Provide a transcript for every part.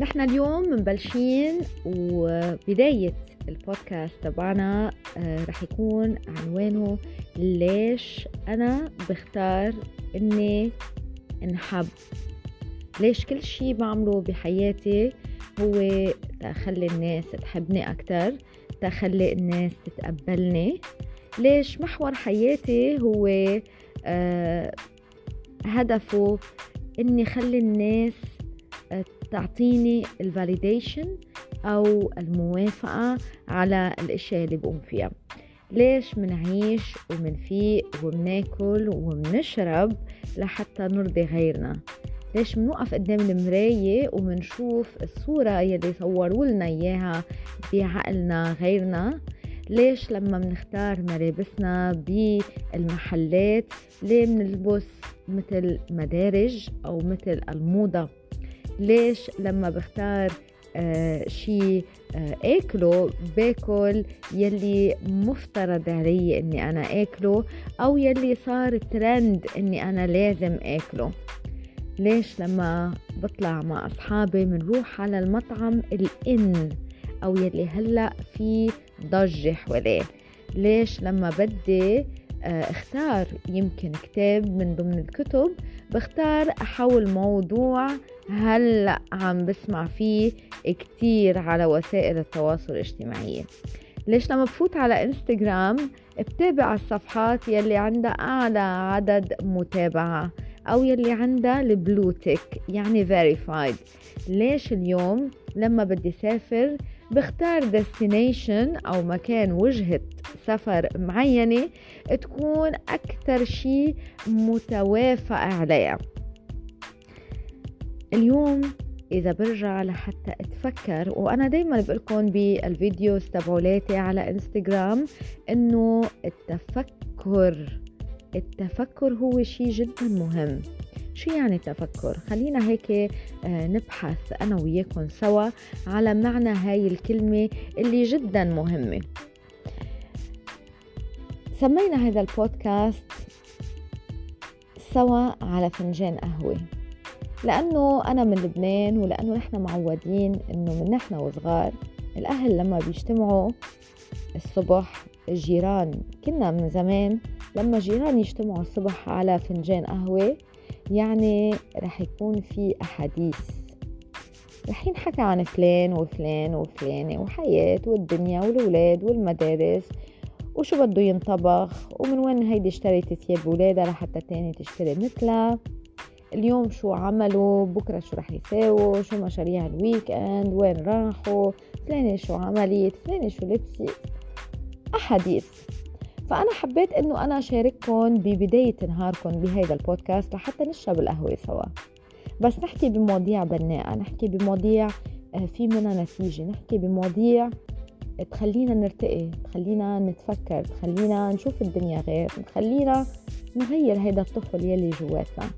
نحن اليوم مبلشين وبداية البودكاست تبعنا آه، رح يكون عنوانه ليش أنا بختار إني انحب؟ ليش كل شي بعمله بحياتي هو تخلي الناس تحبني أكتر تخلي الناس تتقبلني؟ ليش محور حياتي هو آه هدفه إني خلي الناس آه، تعطيني الفاليديشن أو الموافقة على الأشياء اللي بقوم فيها. ليش منعيش ومنفيق ومناكل ومنشرب لحتى نرضي غيرنا؟ ليش منوقف قدام المراية ومنشوف الصورة يلي صوروا لنا إياها بعقلنا غيرنا؟ ليش لما منختار ملابسنا بالمحلات ليه منلبس مثل مدارج أو مثل الموضة؟ ليش لما بختار آه شي آه أكله باكل يلي مفترض علي إني أنا أكله أو يلي صار ترند إني أنا لازم أكله. ليش لما بطلع مع أصحابي منروح على المطعم الإن أو يلي هلأ في ضجة حواليه؟ ليش لما بدي أختار يمكن كتاب من ضمن الكتب بختار أحول موضوع هلأ عم بسمع فيه كتير على وسائل التواصل الاجتماعي. ليش لما بفوت على إنستغرام بتابع الصفحات يلي عندها أعلى عدد متابعة أو يلي عندها البلوتك يعني verified. ليش اليوم لما بدي سافر بختار destination أو مكان وجهة سفر معينة تكون أكثر شيء متوافق عليها؟ اليوم إذا برجع لحتى أتفكر وأنا دايما بقولكم بالفيديوز تبعولاتي على إنستغرام إنه التفكر التفكر هو شيء جدا مهم. شو يعني التفكر خلينا هيك آه، نبحث أنا وياكم سوا على معنى هاي الكلمة اللي جدا مهمة. سمينا هذا البودكاست سوا على فنجان قهوة. لأنه أنا من لبنان ولأنه نحن معودين إنه من نحن وصغار الأهل لما بيجتمعوا الصبح الجيران كنا من زمان لما جيران يجتمعوا الصبح على فنجان قهوة يعني رح يكون في أحاديث. رح ينحكى عن فلان وفلان وفلانة وحياة والدنيا والولاد والمدارس وشو بده ينطبخ ومن وين هيدي اشتريت ثياب ولادها لحتى تاني تشتري مثلها. اليوم شو عملوا؟ بكرة شو رح يساووا؟ شو مشاريع ال weekend وين راحوا؟ فلانة شو عملت؟ فلانة شو لبست؟ أحاديث. فأنا حبيت إنه أنا شارككم ببداية نهاركم بهيدا البودكاست لحتى نشرب القهوة سوا. بس نحكي بمواضيع بناءة نحكي بمواضيع آه، في منها نتيجة نحكي بمواضيع تخلينا نرتقي تخلينا نتفكر تخلينا نشوف الدنيا غير تخلينا نغير هيدا الطفل يلي جواتنا.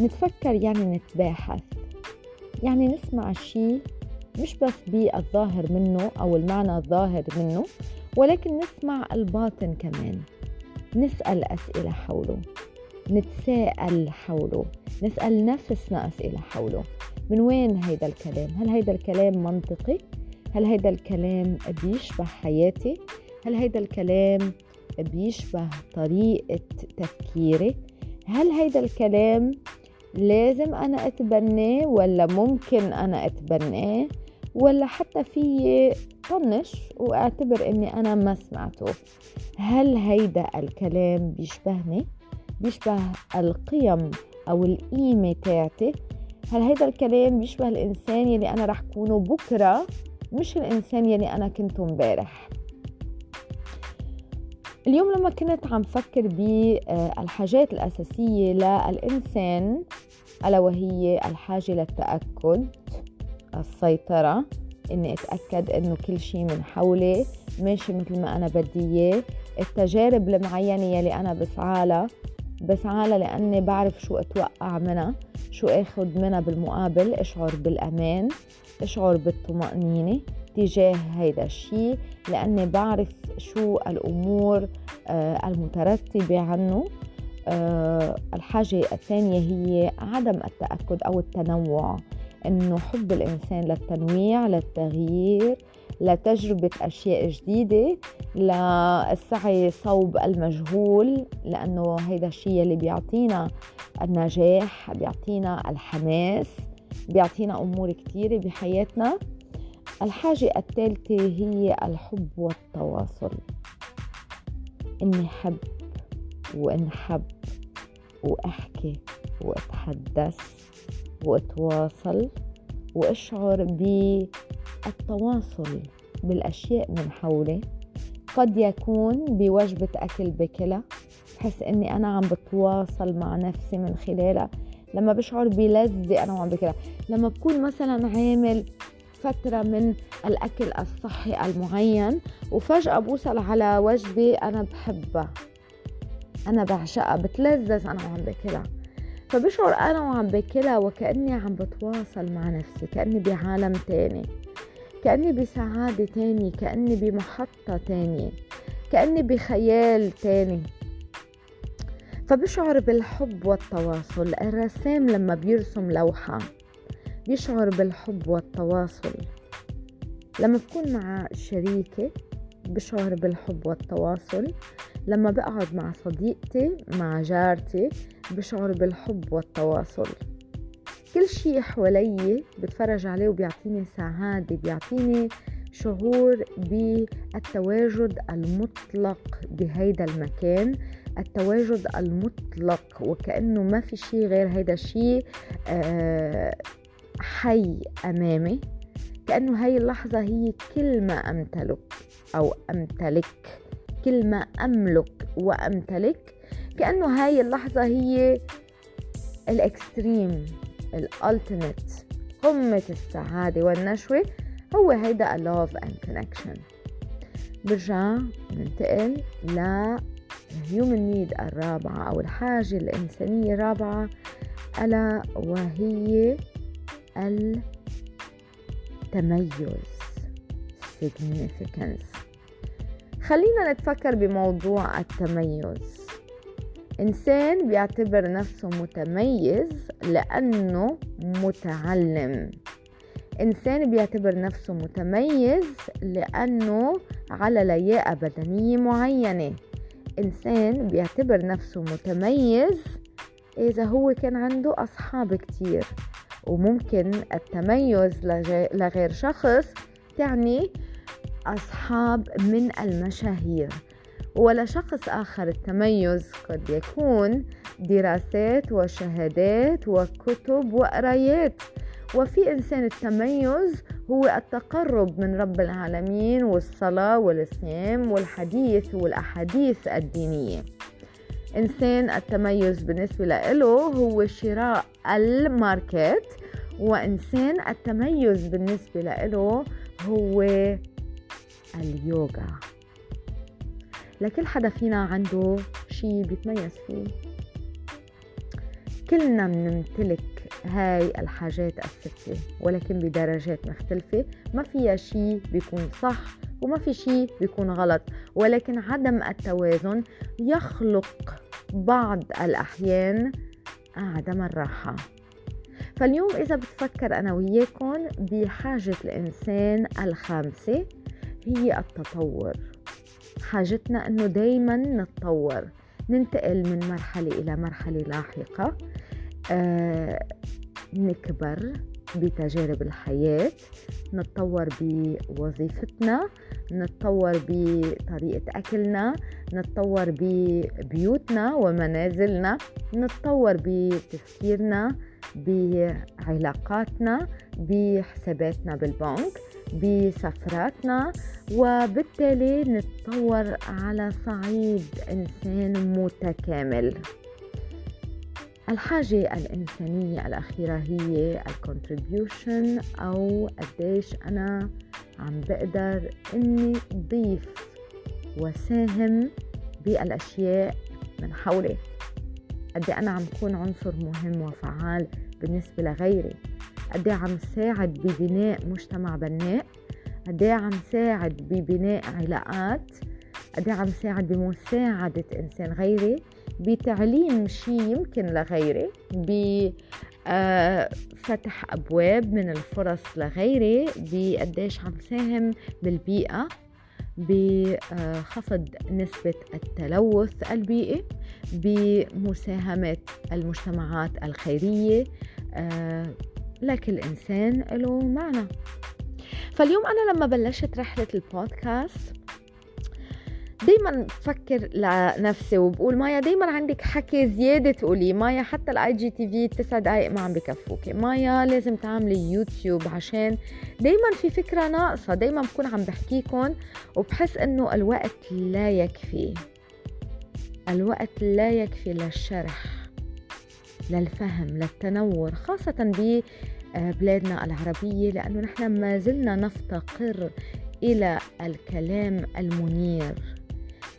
نتفكر يعني نتباحث. يعني نسمع الشيء مش بس بالظاهر منه أو المعنى الظاهر منه ولكن نسمع الباطن كمان. نسأل أسئلة حوله. نتساءل حوله. نسأل نفسنا أسئلة حوله. من وين هيدا الكلام؟ هل هيدا الكلام منطقي؟ هل هيدا الكلام بيشبه حياتي؟ هل هيدا الكلام بيشبه طريقة تفكيري؟ هل هيدا الكلام لازم أنا أتبناه ولا ممكن أنا أتبناه ولا حتى في طنش وأعتبر إني أنا ما سمعته. هل هيدا الكلام بيشبهني؟ بيشبه القيم أو القيمة تاعتي؟ هل هيدا الكلام بيشبه الإنسان يلي أنا رح كونه بكرة؟ مش الإنسان يلي أنا كنته امبارح. اليوم لما كنت عم فكر بالحاجات الأساسية للإنسان ألا وهي الحاجة للتأكد السيطرة إني أتأكد إنه كل شيء من حولي ماشي مثل ما أنا بدي إياه التجارب المعينة يلي أنا بسعى بسعى لأني بعرف شو أتوقع منها شو آخذ منها بالمقابل أشعر بالأمان أشعر بالطمأنينة. تجاه هيدا الشيء لأني بعرف شو الأمور آه، المترتبة عنه. آه، الحاجة الثانية هي عدم التأكد أو التنوع إنه حب الإنسان للتنويع للتغيير لتجربة أشياء جديدة للسعي صوب المجهول لأنه هيدا الشيء اللي بيعطينا النجاح بيعطينا الحماس بيعطينا أمور كتيرة بحياتنا. الحاجة الثالثة هي الحب والتواصل. إني حب وانحب وأحكي وأتحدث وأتواصل وأشعر بالتواصل بالأشياء من حولي. قد يكون بوجبة أكل بكلها بحس إني أنا عم بتواصل مع نفسي من خلالها. لما بشعر بلذة أنا وعم بكلها. لما بكون مثلا عامل فترة من الأكل الصحي المعين وفجأة بوصل على وجبة أنا بحبها أنا بعشقها بتلذذ أنا وعم باكلها. فبشعر أنا وعم باكلها وكأني عم بتواصل مع نفسي كأني بعالم تاني. كأني بسعادة تاني كأني بمحطة تانية كأني بخيال تاني. فبشعر بالحب والتواصل الرسام لما بيرسم لوحة. بيشعر بالحب والتواصل. لما بكون مع شريكي بشعر بالحب والتواصل. لما بقعد مع صديقتي مع جارتي بشعر بالحب والتواصل. كل شيء حوالي بتفرج عليه وبيعطيني سعادة بيعطيني شعور بالتواجد المطلق بهيدا المكان. التواجد المطلق وكأنه ما في شيء غير هيدا الشيء آه، حي أمامي كأنه هاي اللحظة هي كل ما أمتلك أو أمتلك كل ما أملك وأمتلك كأنه هاي اللحظة هي الإكستريم الألتيميت قمة السعادة والنشوة. هو هيدا love and connection. برجع ننتقل ل human need الرابعة أو الحاجة الإنسانية الرابعة ألا وهي التميز. Significance. خلينا نتفكر بموضوع التميز. إنسان بيعتبر نفسه متميز لأنه متعلم. إنسان بيعتبر نفسه متميز لأنه على لياقة بدنية معينة. إنسان بيعتبر نفسه متميز إذا هو كان عنده أصحاب كتير. وممكن التميز لغير شخص تعني أصحاب من المشاهير. ولا شخص آخر التميز قد يكون دراسات وشهادات وكتب وقرايات. وفي إنسان التميز هو التقرب من رب العالمين والصلاة والصيام والحديث والأحاديث الدينية. إنسان التميز بالنسبة له هو شراء الماركت وإنسان التميز بالنسبة له هو اليوغا. لكل حدا فينا عنده شي بيتميز فيه. كلنا بنمتلك هاي الحاجات الستة ولكن بدرجات مختلفة. ما فيها شي بيكون صح وما في شي بيكون غلط. ولكن عدم التوازن يخلق بعض الأحيان عدم الراحة. فاليوم إذا بتفكر أنا وياكم بحاجة الإنسان الخامسة هي التطور. حاجتنا إنه دايما نتطور ننتقل من مرحلة إلى مرحلة لاحقة آه نكبر بتجارب الحياة نتطور بوظيفتنا نتطور بطريقة أكلنا نتطور ببيوتنا ومنازلنا نتطور بتفكيرنا بعلاقاتنا بحساباتنا بالبنك بسفراتنا وبالتالي نتطور على صعيد إنسان متكامل. الحاجة الإنسانية الأخيرة هي الكونتريبيوشن أو قديش أنا عم بقدر إني ضيف وساهم بالأشياء من حولي. قد أنا عم كون عنصر مهم وفعال بالنسبة لغيري؟ قد عم ساعد ببناء مجتمع بناء؟ قد عم ساعد ببناء علاقات؟ قد عم ساعد بمساعدة إنسان غيري؟ بتعليم شيء يمكن لغيري؟ ب آه، أبواب من الفرص لغيري؟ بقديش عم ساهم بالبيئة؟ بخفض نسبة التلوث البيئي؟ بمساهمة المجتمعات الخيرية آه، لكل إنسان له معنى. فاليوم أنا لما بلشت رحلة البودكاست دايما بفكر لنفسي وبقول مايا دايما عندك حكي زيادة تقولي. مايا حتى ال IGTV تسع دقايق ما عم بكفوكي. مايا لازم تعملي يوتيوب عشان دايما في فكرة ناقصة. دايما بكون عم بحكيكم وبحس إنه الوقت لا يكفي. الوقت لا يكفي للشرح للفهم للتنور خاصة ببلادنا العربية لأنه نحن ما زلنا نفتقر إلى الكلام المنير.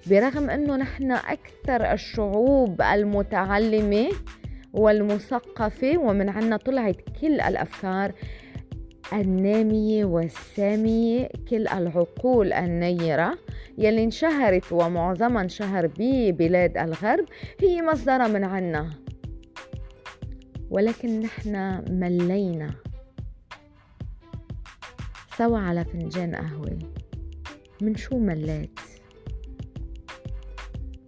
برغم أنه نحن أكثر الشعوب المتعلمة والمثقفة ومن عنا طلعت كل الأفكار النامية والسامية كل العقول النيرة يلي انشهرت ومعظمها انشهر ببلاد الغرب هي مصدرها من عنا. ولكن نحن ملينا. سوا على فنجان قهوة. من شو مليت؟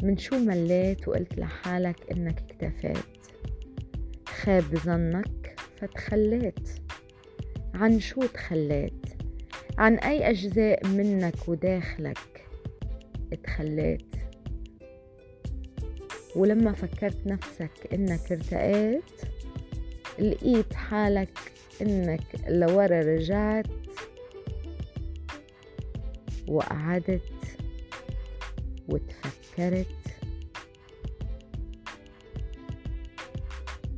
من شو مليت وقلت لحالك إنك اكتفيت؟ خاب ظنك فتخليت. عن شو تخليت؟ عن أي أجزاء منك وداخلك اتخليت ولما فكرت نفسك إنك ارتقيت لقيت حالك إنك لورا رجعت وقعدت وتفكرت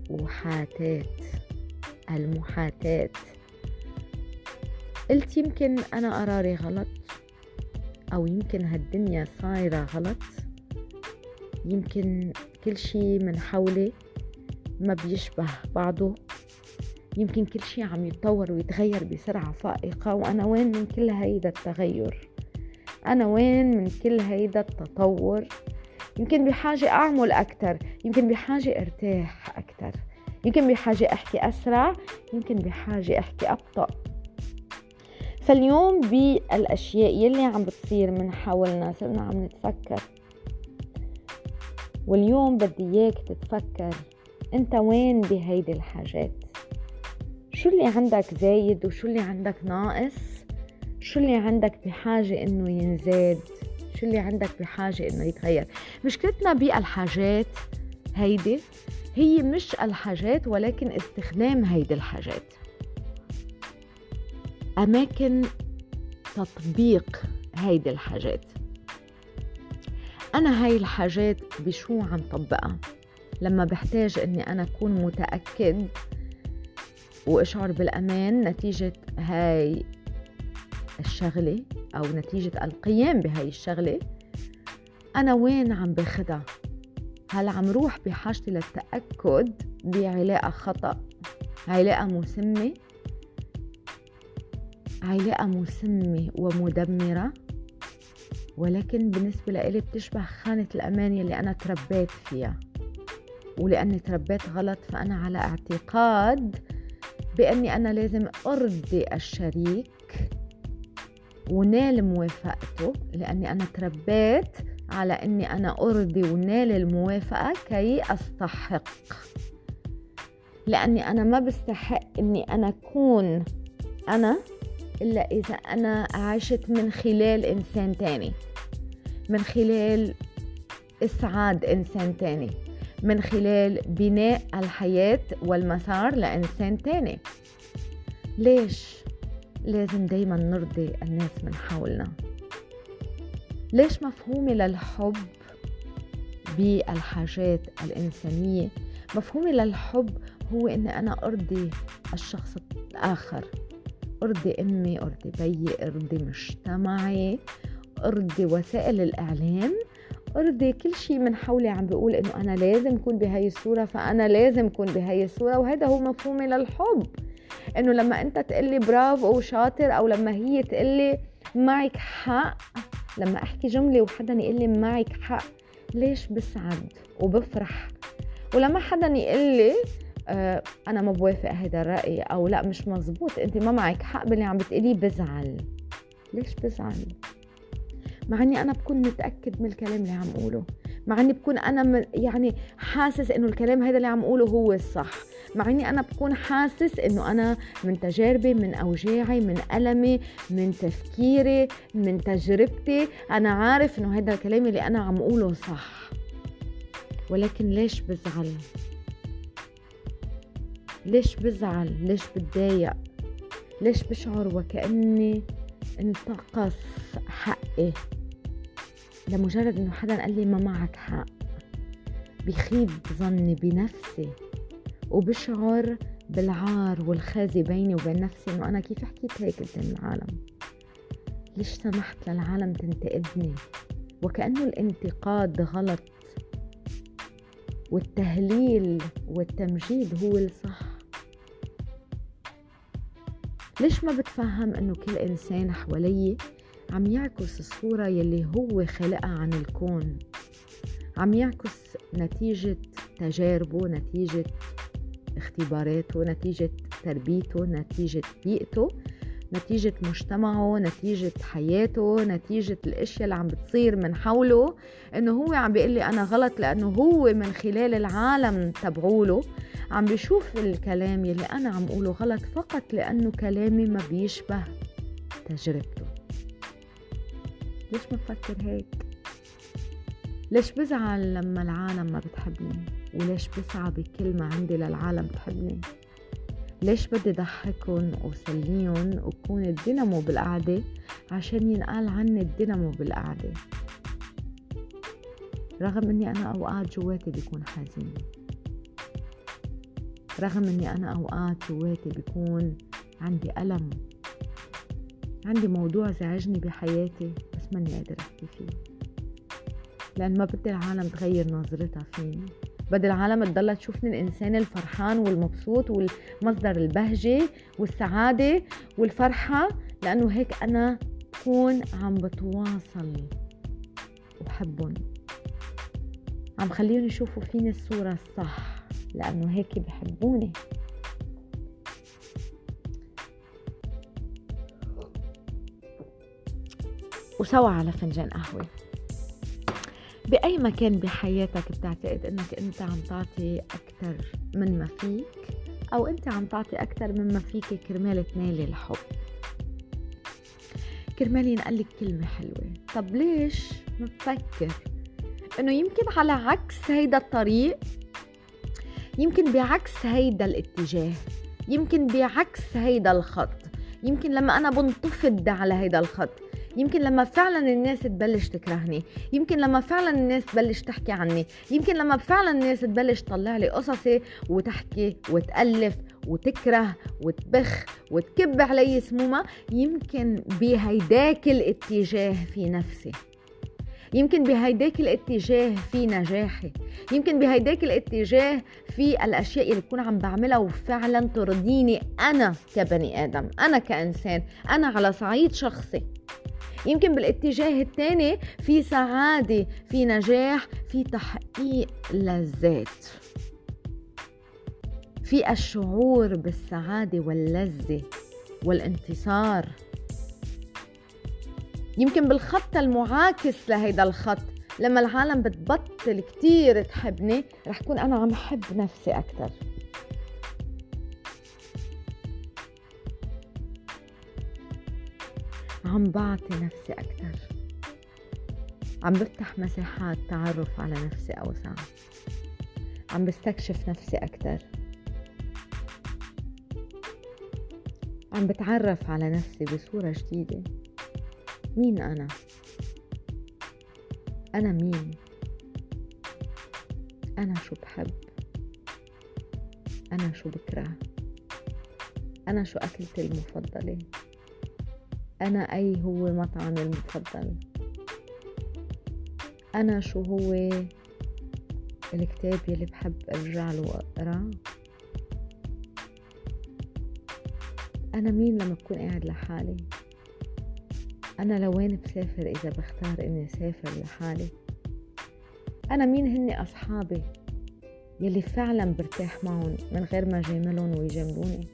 وحاتات المحاتاة قلت يمكن أنا قراري غلط أو يمكن هالدنيا صايرة غلط. يمكن كل شي من حولي ما بيشبه بعضه. يمكن كل شي عم يتطور ويتغير بسرعة فائقة وأنا وين من كل هيدا التغير؟ أنا وين من كل هيدا التطور؟ يمكن بحاجة أعمل أكتر يمكن بحاجة أرتاح أكتر. يمكن بحاجة أحكي أسرع يمكن بحاجة أحكي أبطأ. فاليوم بالأشياء يلي عم بتصير من حولنا صرنا عم نتفكر. واليوم بدي إياك تتفكر أنت وين بهيدي الحاجات. شو اللي عندك زايد وشو اللي عندك ناقص؟ شو اللي عندك بحاجة إنه ينزاد؟ شو اللي عندك بحاجة إنه يتغير؟ مشكلتنا بالحاجات هيدي هي مش الحاجات ولكن استخدام هيدي الحاجات. أماكن تطبيق هيدي الحاجات. أنا هاي الحاجات بشو عم طبقها؟ لما بحتاج أني أنا أكون متأكد وأشعر بالأمان نتيجة هاي الشغلة أو نتيجة القيام بهاي الشغلة أنا وين عم باخدها؟ هل عم روح بحاجتي للتأكد بعلاقة خطأ؟ علاقة مسمة؟ علاقة مسمة ومدمرة ولكن بالنسبة لإلي بتشبه خانة الأمان يلي أنا تربيت فيها. ولأني تربيت غلط فأنا على اعتقاد بأني أنا لازم أرضي الشريك ونال موافقته لأني أنا تربيت على أني أنا أرضي ونال الموافقة كي أستحق. لأني أنا ما بستحق أني أنا أكون أنا إلا إذا أنا عشت من خلال إنسان تاني. من خلال إسعاد إنسان تاني. من خلال بناء الحياة والمسار لإنسان تاني. ليش؟ لازم دايما نرضي الناس من حولنا؟ ليش مفهومي للحب بالحاجات الإنسانية؟ مفهومي للحب هو إني أنا أرضي الشخص الآخر. أرضي أمي أرضي بيي أرضي مجتمعي أرضي وسائل الإعلام. أرضي كل شيء من حولي عم بيقول إنه أنا لازم أكون بهاي الصورة فأنا لازم أكون بهاي الصورة وهذا هو مفهومي للحب. إنه لما أنت تقلي برافو وشاطر أو لما هي تقلي معك حق لما أحكي جملة وحدا يقول لي معك حق ليش بسعد وبفرح؟ ولما حدا يقول لي أنا ما بوافق هذا الرأي أو لا مش مزبوط. أنت ما معك حق باللي عم بتقوليه بزعل. ليش بزعل؟ مع إني أنا بكون متأكد من الكلام اللي عم اقوله مع إني بكون أنا يعني حاسس إنه الكلام هذا اللي عم اقوله هو الصح. مع إني أنا بكون حاسس إنه أنا من تجاربي من أوجاعي من ألمي من تفكيري من تجربتي أنا عارف إنه هذا الكلام اللي أنا عم اقوله صح. ولكن ليش بزعل؟ ليش بزعل؟ ليش بتضايق؟ ليش بشعر وكأني انتقص حقي؟ لمجرد إنه حدا قال لي ما معك حق بخيب ظني بنفسي وبشعر بالعار والخزي بيني وبين نفسي إنه أنا كيف حكيت هيك قدام العالم؟ ليش سمحت للعالم تنتقدني؟ وكأنه الانتقاد غلط والتهليل والتمجيد هو الصح. ليش ما بتفهم إنه كل إنسان حوالي عم يعكس الصورة يلي هو خلقها عن الكون؟ عم يعكس نتيجة تجاربه نتيجة اختباراته نتيجة تربيته نتيجة بيئته نتيجة مجتمعه نتيجة حياته نتيجة الأشياء اللي عم بتصير من حوله. إنه هو عم بيقول لي أنا غلط لأنه هو من خلال العالم تبعوله. عم بيشوف الكلام يلي أنا عم اقوله غلط فقط لأنه كلامي ما بيشبه تجربته. ليش ما بفكر هيك؟ ليش بزعل لما العالم ما بتحبني؟ وليش بسعى بكل ما عندي للعالم تحبني ليش بدي ضحكن وسليهم وكون الدينامو بالقعدة عشان ينقال عني الدينامو بالقعدة؟ رغم إني أنا أوقات جواتي بيكون حزين. رغم إني أنا أوقات جواتي بيكون عندي ألم عندي موضوع زعجني بحياتي بس ماني قادرة أحكي فيه. لأن ما بدي العالم تغير نظرتها فيني. بدل العالم تضلها تشوفني الإنسان الفرحان والمبسوط والمصدر البهجة والسعادة والفرحة لأنه هيك أنا بكون عم بتواصل وبحبهم عم خليهم يشوفوا فيني الصورة الصح. لأنه هيك بحبوني. وسوا على فنجان قهوة. بأي مكان بحياتك بتعتقد إنك أنت عم تعطي أكثر من ما فيك؟ أو أنت عم تعطي أكثر مما فيك كرمال تنالي الحب كرمال ينقلك كلمة حلوة. طب ليش ما بفكر إنه يمكن على عكس هيدا الطريق يمكن بعكس هيدا الاتجاه يمكن بعكس هيدا الخط يمكن لما أنا بنتفض على هيدا الخط يمكن لما فعلا الناس تبلش تكرهني يمكن لما فعلا الناس تبلش تحكي عني يمكن لما فعلا الناس تبلش تطلع لي قصصي وتحكي وتألف وتكره وتبخ وتكب علي سمومة يمكن بهيداك الاتجاه في نفسي. يمكن بهيداك الاتجاه في نجاحي. يمكن بهيداك الاتجاه في الأشياء اللي بكون عم بعملها وفعلا ترضيني أنا كبني آدم أنا كإنسان أنا على صعيد شخصي. يمكن بالاتجاه الثاني في سعادة في نجاح في تحقيق لذات. في الشعور بالسعادة واللذة والانتصار. يمكن بالخط المعاكس لهيدا الخط. لما العالم بتبطل كتير تحبني رح كون أنا عم حب نفسي أكتر. عم بعطي نفسي أكتر. عم بفتح مساحات تعرف على نفسي أوسع. عم بستكشف نفسي أكتر. عم بتعرف على نفسي بصورة جديدة. مين أنا؟ أنا مين؟ أنا شو بحب؟ أنا شو بكره؟ أنا شو أكلتي المفضلة؟ أنا أي هو مطعمي المفضل أنا شو هو الكتاب يلي بحب أرجع له وأقرأ أنا مين لما بكون قاعد لحالي أنا لوين بسافر إذا بختار إني أسافر لحالي؟ أنا مين هني أصحابي يلي فعلا برتاح معهم من غير ما جاملهم ويجاملوني؟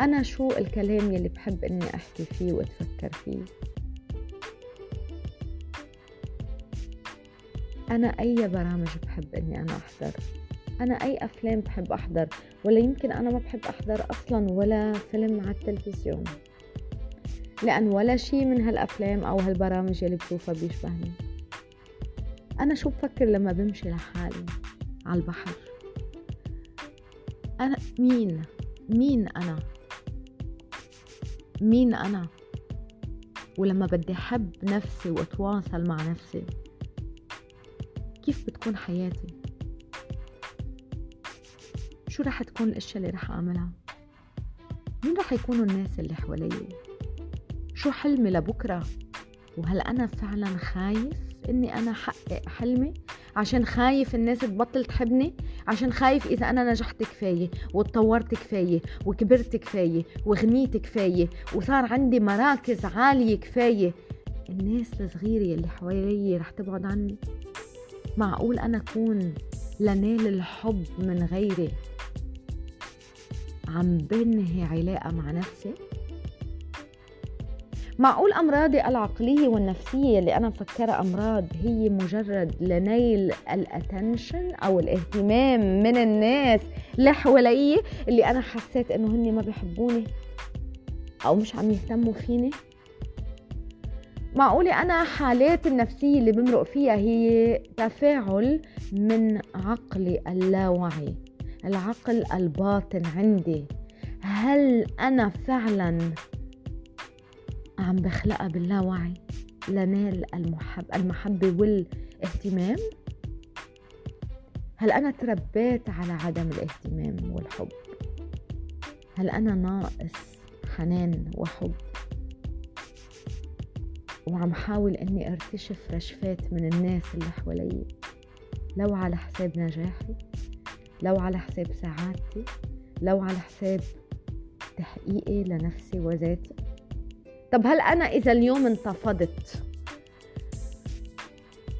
أنا شو الكلام يلي بحب إني أحكي فيه وأتفكر فيه؟ أنا أي برامج بحب إني أنا أحضر؟ أنا أي أفلام بحب أحضر؟ ولا يمكن أنا ما بحب أحضر أصلا ولا فيلم على التلفزيون. لأن ولا شي من هالأفلام أو هالبرامج اللي بشوفها بيشبهني. أنا شو بفكر لما بمشي لحالي على البحر؟ أنا مين؟ مين أنا؟ مين أنا؟ ولما بدي أحب نفسي وأتواصل مع نفسي كيف بتكون حياتي؟ شو رح تكون الأشياء اللي رح أعملها؟ مين رح يكونوا الناس اللي حوالي؟ شو حلمي لبكرة؟ وهل أنا فعلا خايف إني أنا حقق حلمي؟ عشان خايف الناس تبطل تحبني؟ عشان خايف إذا أنا نجحت كفاية واتطورت كفاية وكبرت كفاية وغنيت كفاية وصار عندي مراكز عالية كفاية. الناس الصغيرة اللي حوالي رح تبعد عني. معقول أنا أكون لنال الحب من غيري؟ عم بنهي علاقة مع نفسي؟ معقول أمراضي العقلية والنفسية اللي أنا مفكرة أمراض هي مجرد لنيل الاتنشن أو الاهتمام من الناس اللي اللي أنا حسيت إنه هني ما بيحبوني أو مش عم يهتموا فيني؟ معقولة أنا حالات النفسية اللي بمرق فيها هي تفاعل من عقلي اللاوعي العقل الباطن عندي. هل أنا فعلا عم بخلقها باللاوعي. لنال المحب المحبة والاهتمام. هل أنا تربيت على عدم الاهتمام والحب؟ هل أنا ناقص حنان وحب؟ وعم حاول إني أرتشف رشفات من الناس اللي حوالي. لو على حساب نجاحي لو على حساب سعادتي لو على حساب تحقيقي لنفسي وذاتي. طب هل أنا إذا اليوم انتفضت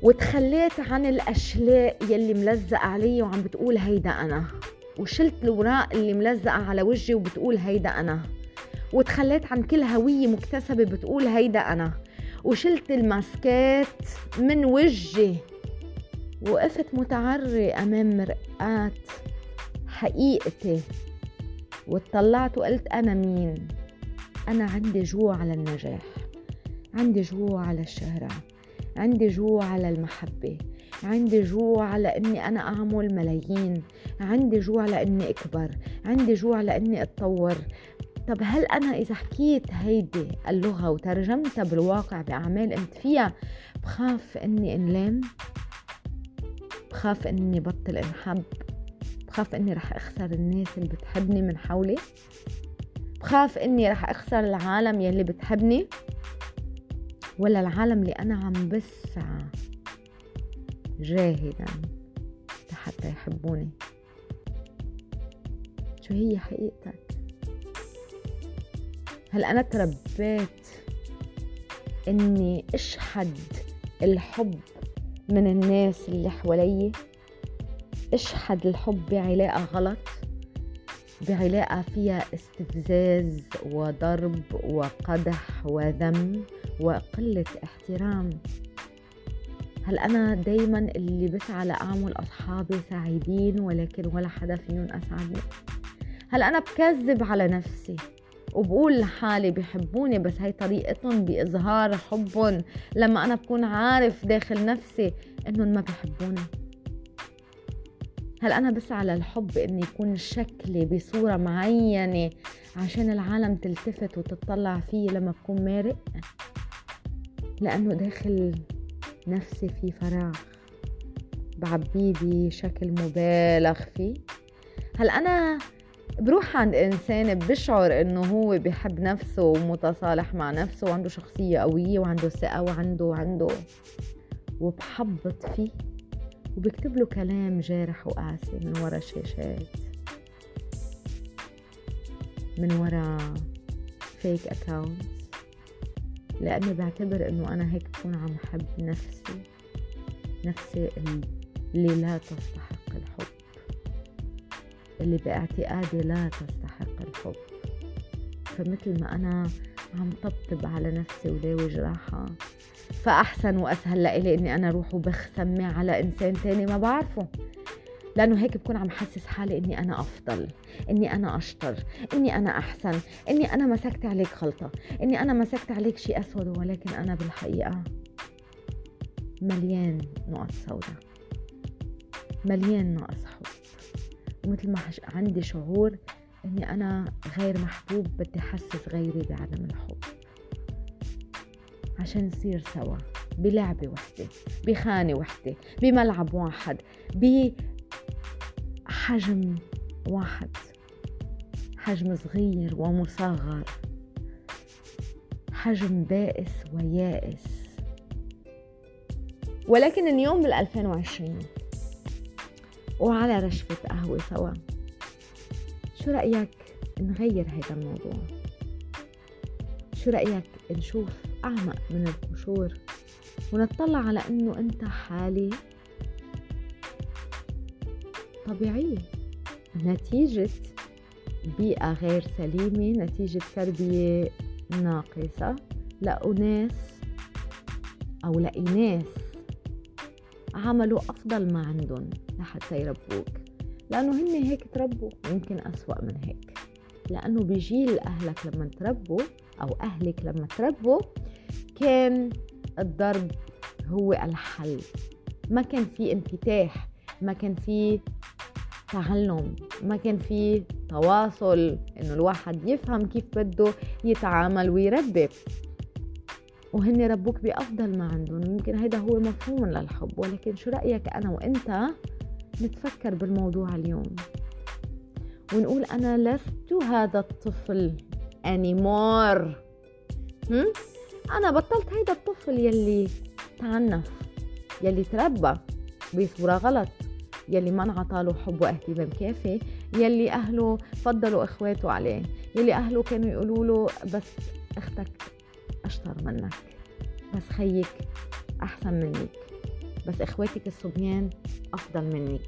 وتخليت عن الأشلاء يلي ملزقه علي وعم بتقول هيدا أنا؟ وشلت الوراق اللي ملزقه على وجهي وبتقول هيدا أنا؟ وتخليت عن كل هوية مكتسبة بتقول هيدا أنا؟ وشلت الماسكات من وجهي وقفت متعري أمام مرآة حقيقتي واتطلعت وقلت أنا مين؟ أنا عندي جوع على النجاح عندي جوع على الشهرة عندي جوع على المحبة عندي جوع على إني أنا أعمل ملايين عندي جوع لاني أكبر عندي جوع لاني أتطور. طب هل أنا إذا حكيت هيدي اللغة وترجمتها بالواقع بأعمال قمت فيها بخاف إني انلام بخاف إني بطل إنحب؟ بخاف إني رح أخسر الناس اللي بتحبني من حولي؟ بخاف إني رح أخسر العالم يلي بتحبني ولا العالم اللي أنا عم بسعى. جاهدا. حتى يحبوني. شو هي حقيقتك؟ هل أنا تربيت إني أشحد الحب من الناس اللي حوالي؟ أشحد الحب بعلاقة غلط؟ بعلاقة فيها استفزاز وضرب وقدح وذم وقلة احترام. هل أنا دايما اللي بسعى لأعمل أصحابي سعيدين ولكن ولا حدا فيهم أسعدني؟ هل أنا بكذب على نفسي وبقول لحالي بحبوني بس هي طريقتهم بإظهار حبهم لما أنا بكون عارف داخل نفسي إنهم ما بحبوني هل أنا بسعى للحب إني يكون شكلي بصورة معينة عشان العالم تلتفت وتطلع فيه لما بكون مارق؟ لأنه داخل نفسي في فراغ بعبيه بشكل مبالغ فيه. هل أنا بروح عند إنسان بشعر إنه هو بحب نفسه ومتصالح مع نفسه وعنده شخصية قوية وعنده ثقة وعنده وعنده وبحبط فيه؟ وبكتب له كلام جارح وقاسي من ورا الشاشات من ورا فيك اكاونتس لاني بعتبر إنه أنا هيك بكون عم حب نفسي. نفسي اللي لا تستحق الحب. اللي بإعتقادي لا تستحق الحب. فمثل ما أنا عم طبطب على نفسي وداوي جراحة. فأحسن وأسهل لإلي إني أنا أروح وبخ سمي على إنسان تاني ما بعرفه. لأنه هيك بكون عم حسس حالي إني أنا أفضل إني أنا أشطر إني أنا أحسن إني أنا مسكت عليك خلطة إني أنا مسكت عليك شيء أسود ولكن أنا بالحقيقة مليان نقط سوداء. مليان ناقص حب. ومثل ما عندي شعور إني أنا غير محبوب بدي أحسس غيري بعدم الحب. عشان نصير سوا بلعبة وحدة بخانة وحدة بملعب واحد بحجم واحد. حجم صغير ومصغر. حجم بائس ويائس. ولكن اليوم بال 2020 وعلى رشفة قهوة سوا. شو رأيك نغير هذا الموضوع؟ شو رأيك نشوف أعمق من القشور ونطلع على أنه أنت حالة طبيعية نتيجة بيئة غير سليمة نتيجة تربية ناقصة لأناس أو لإناس عملوا أفضل ما عندهم لحتى يربوك. لأنه هن هيك تربوا. يمكن أسوأ من هيك. لأنه بجيل أهلك لما تربوا أو أهلك لما تربوا كان الضرب هو الحل. ما كان في انفتاح ما كان في تعلم ما كان في تواصل إنه الواحد يفهم كيف بده يتعامل ويربي. وهن ربوك بأفضل ما عندهم. يمكن هيدا هو مفهوم للحب. ولكن شو رأيك أنا وإنت نتفكر بالموضوع اليوم. ونقول أنا لست هذا الطفل anymore. هم؟ أنا بطلت هيدا الطفل يلي تعنف يلي تربى بصورة غلط يلي ما انعطاله حب واهتمام كافي يلي أهله فضلوا إخواته عليه يلي أهله كانوا يقولوا له بس أختك أشطر منك بس خيك أحسن منك. بس إخواتك الصبيان أفضل منك.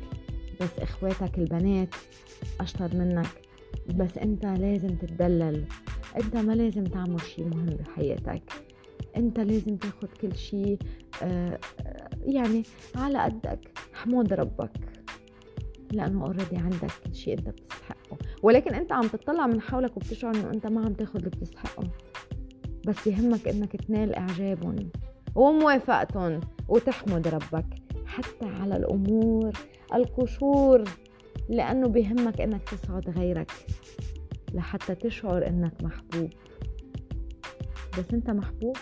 بس إخواتك البنات أشطر منك. بس أنت لازم تتدلل. أنت ما لازم تعمل شي مهم بحياتك. أنت لازم تاخد كل شي آه، يعني على قدك. حمود ربك. لأنه اوريدي عندك كل شي أنت بتستحقه. ولكن أنت عم تطلع من حولك وبتشعر إنه أنت ما عم تاخد اللي بتستحقه. بس يهمك إنك تنال إعجابهم. وموافقتهم وتحمد ربك حتى على الأمور القشور لأنه بيهمك إنك تسعد غيرك لحتى تشعر إنك محبوب. بس أنت محبوب؟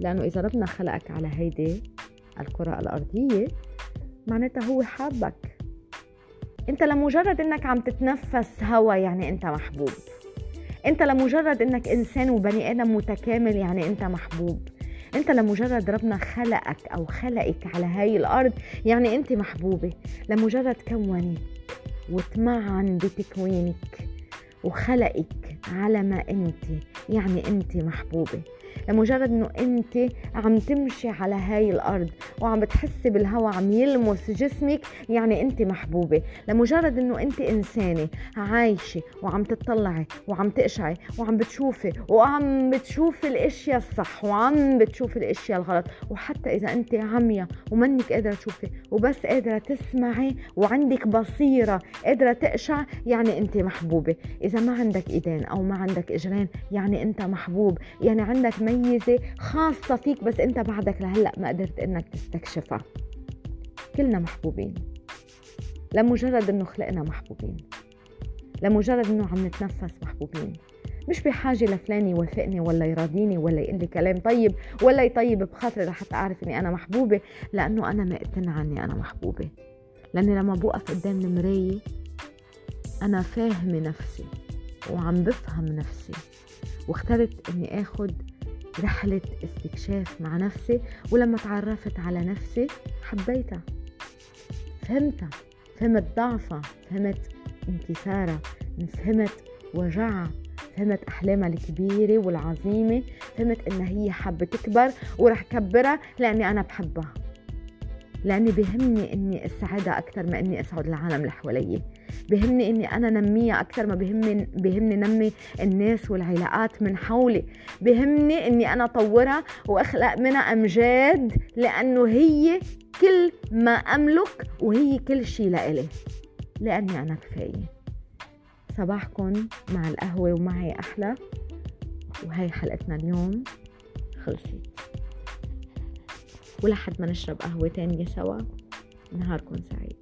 لأنه إذا ربنا خلقك على هيدي الكرة الأرضية معناتها هو حابك. أنت لمجرد إنك عم تتنفس هوا يعني أنت محبوب. أنت لمجرد إنك إنسان وبني آدم متكامل يعني أنت محبوب. انت لمجرد ربنا خلقك أو خلقك على هاي الأرض يعني انت محبوبة. لمجرد كونك وتمعن بتكوينك وخلقك على ما انت يعني انت محبوبة. لمجرد إنه أنت عم تمشي على هاي الأرض وعم بتحسي بالهواء عم يلمس جسمك يعني أنت محبوبة. لمجرد إنه أنت إنسانة عايشة وعم تطلعي وعم تقشعي وعم بتشوفي وعم بتشوفي الأشياء الصح وعم بتشوفي الأشياء الغلط وحتى إذا أنت عمية ومنك قادرة تشوفي وبس قادرة تسمعي وعندك بصيرة قادرة تقشع يعني أنت محبوبة. إذا ما عندك إيدين أو ما عندك إجرين يعني أنت محبوب. يعني عندك مميزة خاصة فيك بس انت بعدك لهلأ ما قدرت انك تستكشفها. كلنا محبوبين. لمجرد انه خلقنا محبوبين. لمجرد انه عم نتنفس محبوبين. مش بحاجة لفلان يوافقني ولا يراضيني ولا يقول لي كلام طيب ولا يطيب بخاطري لحتى أعرف إني أنا محبوبة لأنه أنا مقتنعه إني أنا محبوبة. لأني لما بوقف قدام المراية أنا فاهمة نفسي وعم بفهم نفسي واخترت إني آخد رحلة استكشاف مع نفسي ولما تعرفت على نفسي حبيتها. فهمتها فهمت ضعفها فهمت انكسارها فهمت وجعها فهمت أحلامها الكبيرة والعظيمة فهمت إنها هي حابة تكبر ورح كبرها لأني أنا بحبها. لأني بهمني إني أسعدها أكثر ما إني أسعد العالم اللي حواليي بهمني إني أنا نميها أكثر ما بهمني بهمني نمي الناس والعلاقات من حولي. بهمني إني أنا أطورها وأخلق منها أمجاد لأنه هي كل ما أملك وهي كل شيء لإلي. لأني أنا كفاية. صباحكم مع القهوة ومعي أحلى. وهي حلقتنا اليوم خلصت. ولحد ما نشرب قهوة تانية سوا نهاركم سعيد.